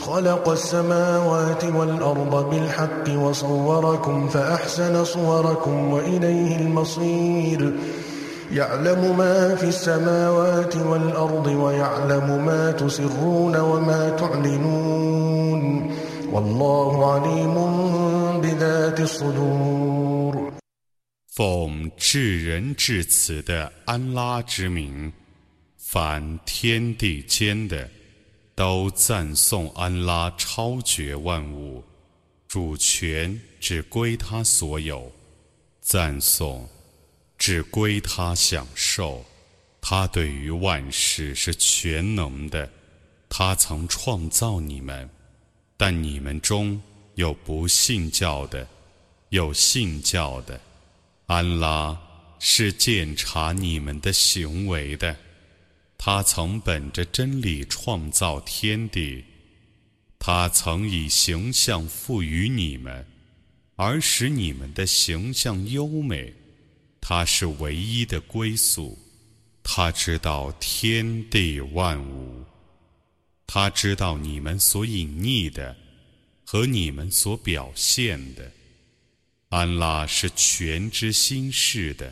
خلق السماوات والأرض بالحق وصوركم فأحسن صوركم وإليه المصير يعلم ما في السماوات والأرض ويعلم ما تسرون وما تعلنون والله عليم بذات الصدور 奉至仁至慈的安拉之名，凡天地间的。 都赞颂安拉超绝万物，主权只归他所有，赞颂只归他享受。他对于万事是全能的。他曾创造你们，但你们中有不信教的，有信教的。安拉是检查你们的行为的。他曾本着真理创造天地，他曾以形象赋予你们，而使你们的形象优美。他是唯一的归宿，他知道天地万物，他知道你们所隐匿的和你们所表现的。安拉是全知心事的。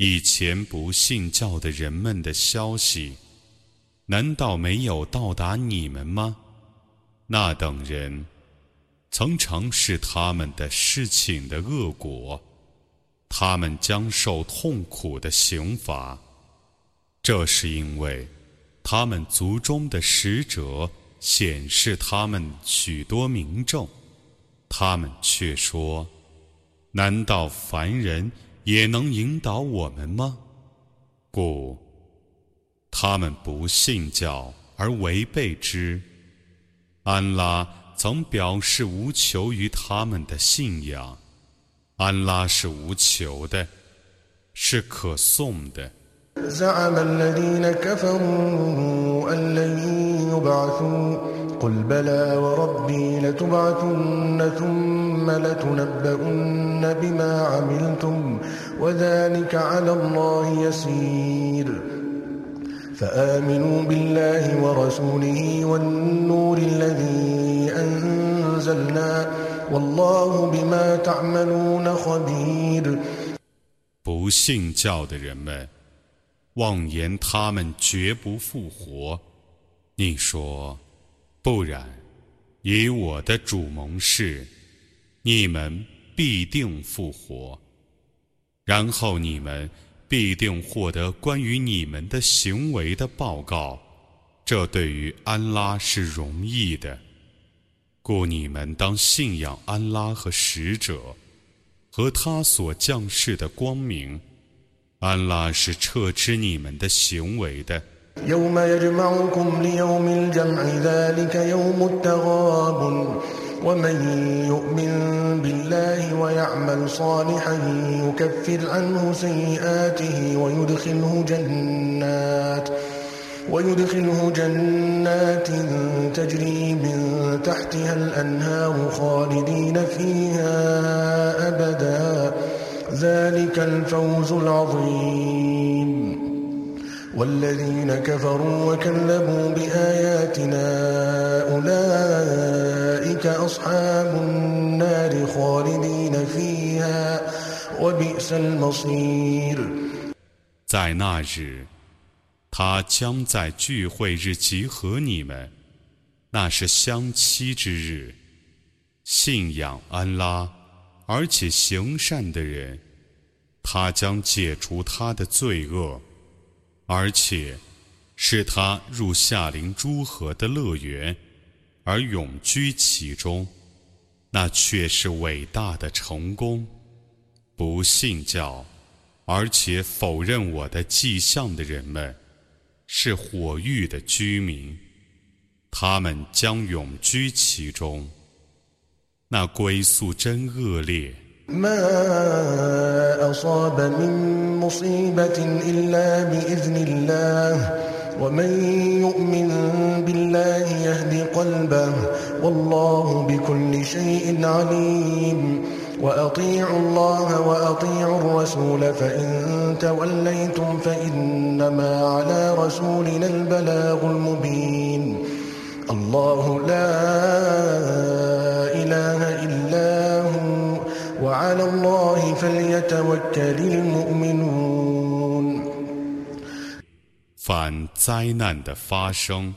以前不信教的人们的消息，难道没有到达你们吗？那等人曾尝试他们的事情的恶果，他们将受痛苦的刑罚。这是因为他们族中的使者显示他们许多民众，他们却说：难道凡人？也能引导我们吗？故他们不信教而违背之。安拉曾表示无求于他们的信仰。安拉是无求的，是可颂的。قل بلى وربي لتبعثن ثم لتنبؤن بما عملتم وذلك على الله يسير فآمنوا بالله ورسوله والنور الذي أنزلنا والله بما تعملون خبير 不信教的人们妄言他们绝不复活。你说。 不然，以我的主盟誓，你们必定复活，然后你们必定获得关于你们的行为的报告。这对于安拉是容易的，故你们当信仰安拉和使者，和他所降世的光明。安拉是撤知你们的行为的。يوم يجمعكم ليوم الجمع ذلك يوم التغاب ومن يؤمن بالله ويعمل صالحا يكفر عنه سيئاته ويدخله جنات ويدخله جنات تجري من تحتها الأنهار خالدين فيها أبدا. ذلك الفوز العظيم. 在那日，他将在聚会日集合你们，那是相期之日。信仰安拉，而且行善的人。他将解除他的罪恶，而且使他入夏林诸河的乐园，而永居其中，那却是伟大的成功。不信教，而且否认我的迹象的人们，是火域的居民，他们将永居其中。那归宿真恶劣。ما أصاب من مصيبة إلا بإذن الله. ومن يؤمن بالله يهدي قلبه. والله بكل شيء عليم. وأطيعوا الله وأطيعوا الرسول. فإن توليتم فإنما على رسولنا البلاغ المبين. الله لا 反灾难的发生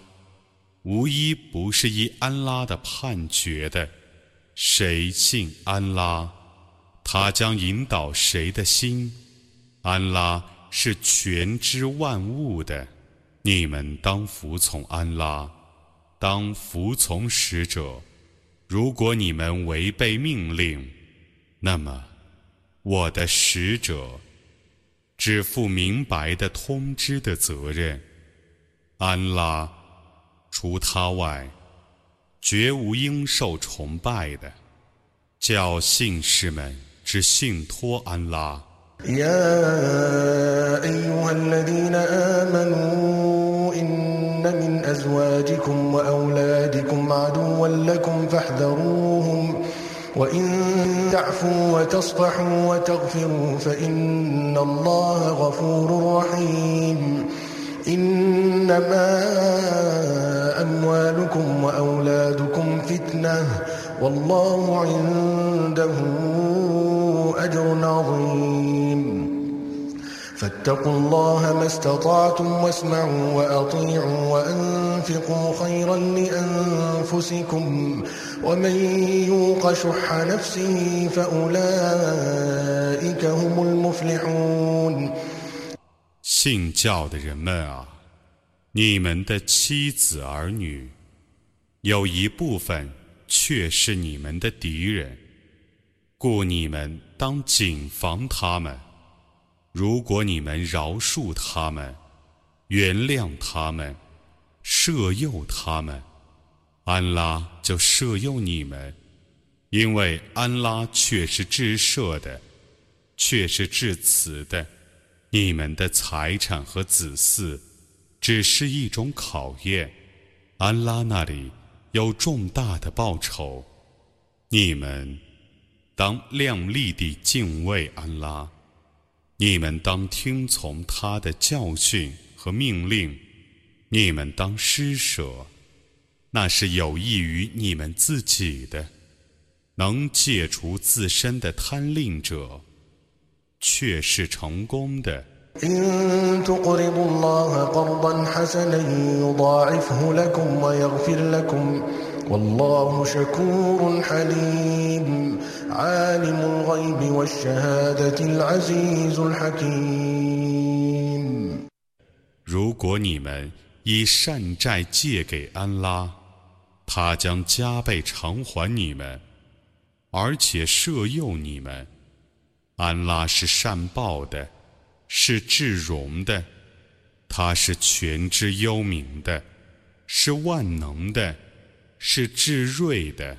无一不是依安拉的判决的谁信安拉他将引导谁的心安拉是全知万物的你们当服从安拉当服从使者。如果你们违背命令那么我的使者只负明白的通知的责任。安拉除他外。绝无应受崇拜的，叫信士们只信托安拉。وإن تعفوا وتصفحوا وتغفروا فإن الله غفور رحيم. إنما أموالكم وأولادكم فتنة والله عنده أجر عظيم. فاتقوا الله ما استطعتم واسمعوا وأطيعوا وأنفقوا خيرا لأنفسكم. ومن يوق شح نفسه فأولئك هم المفلحون 信教的人们啊，你们的妻子儿女，有一部分却是你们的敌人，故你们当谨防他们。如果你们饶恕他们，原谅他们，赦诱他们，安拉 就赦诱你们，因为安拉却是至赦的，却是至慈的。你们的财产和子嗣，只是一种考验。安拉那里有重大的报酬。你们当亮丽地敬畏安拉。你们当听从他的教训和命令。你们当施舍，那是有益于你们自己的，能戒除自身的贪吝者，却是成功的。如果你们以善债借给安拉。他将加倍偿还你们，而且赦诱你们。安拉是善报的，是至荣的，他是全知幽冥的，是万能的，是至睿的。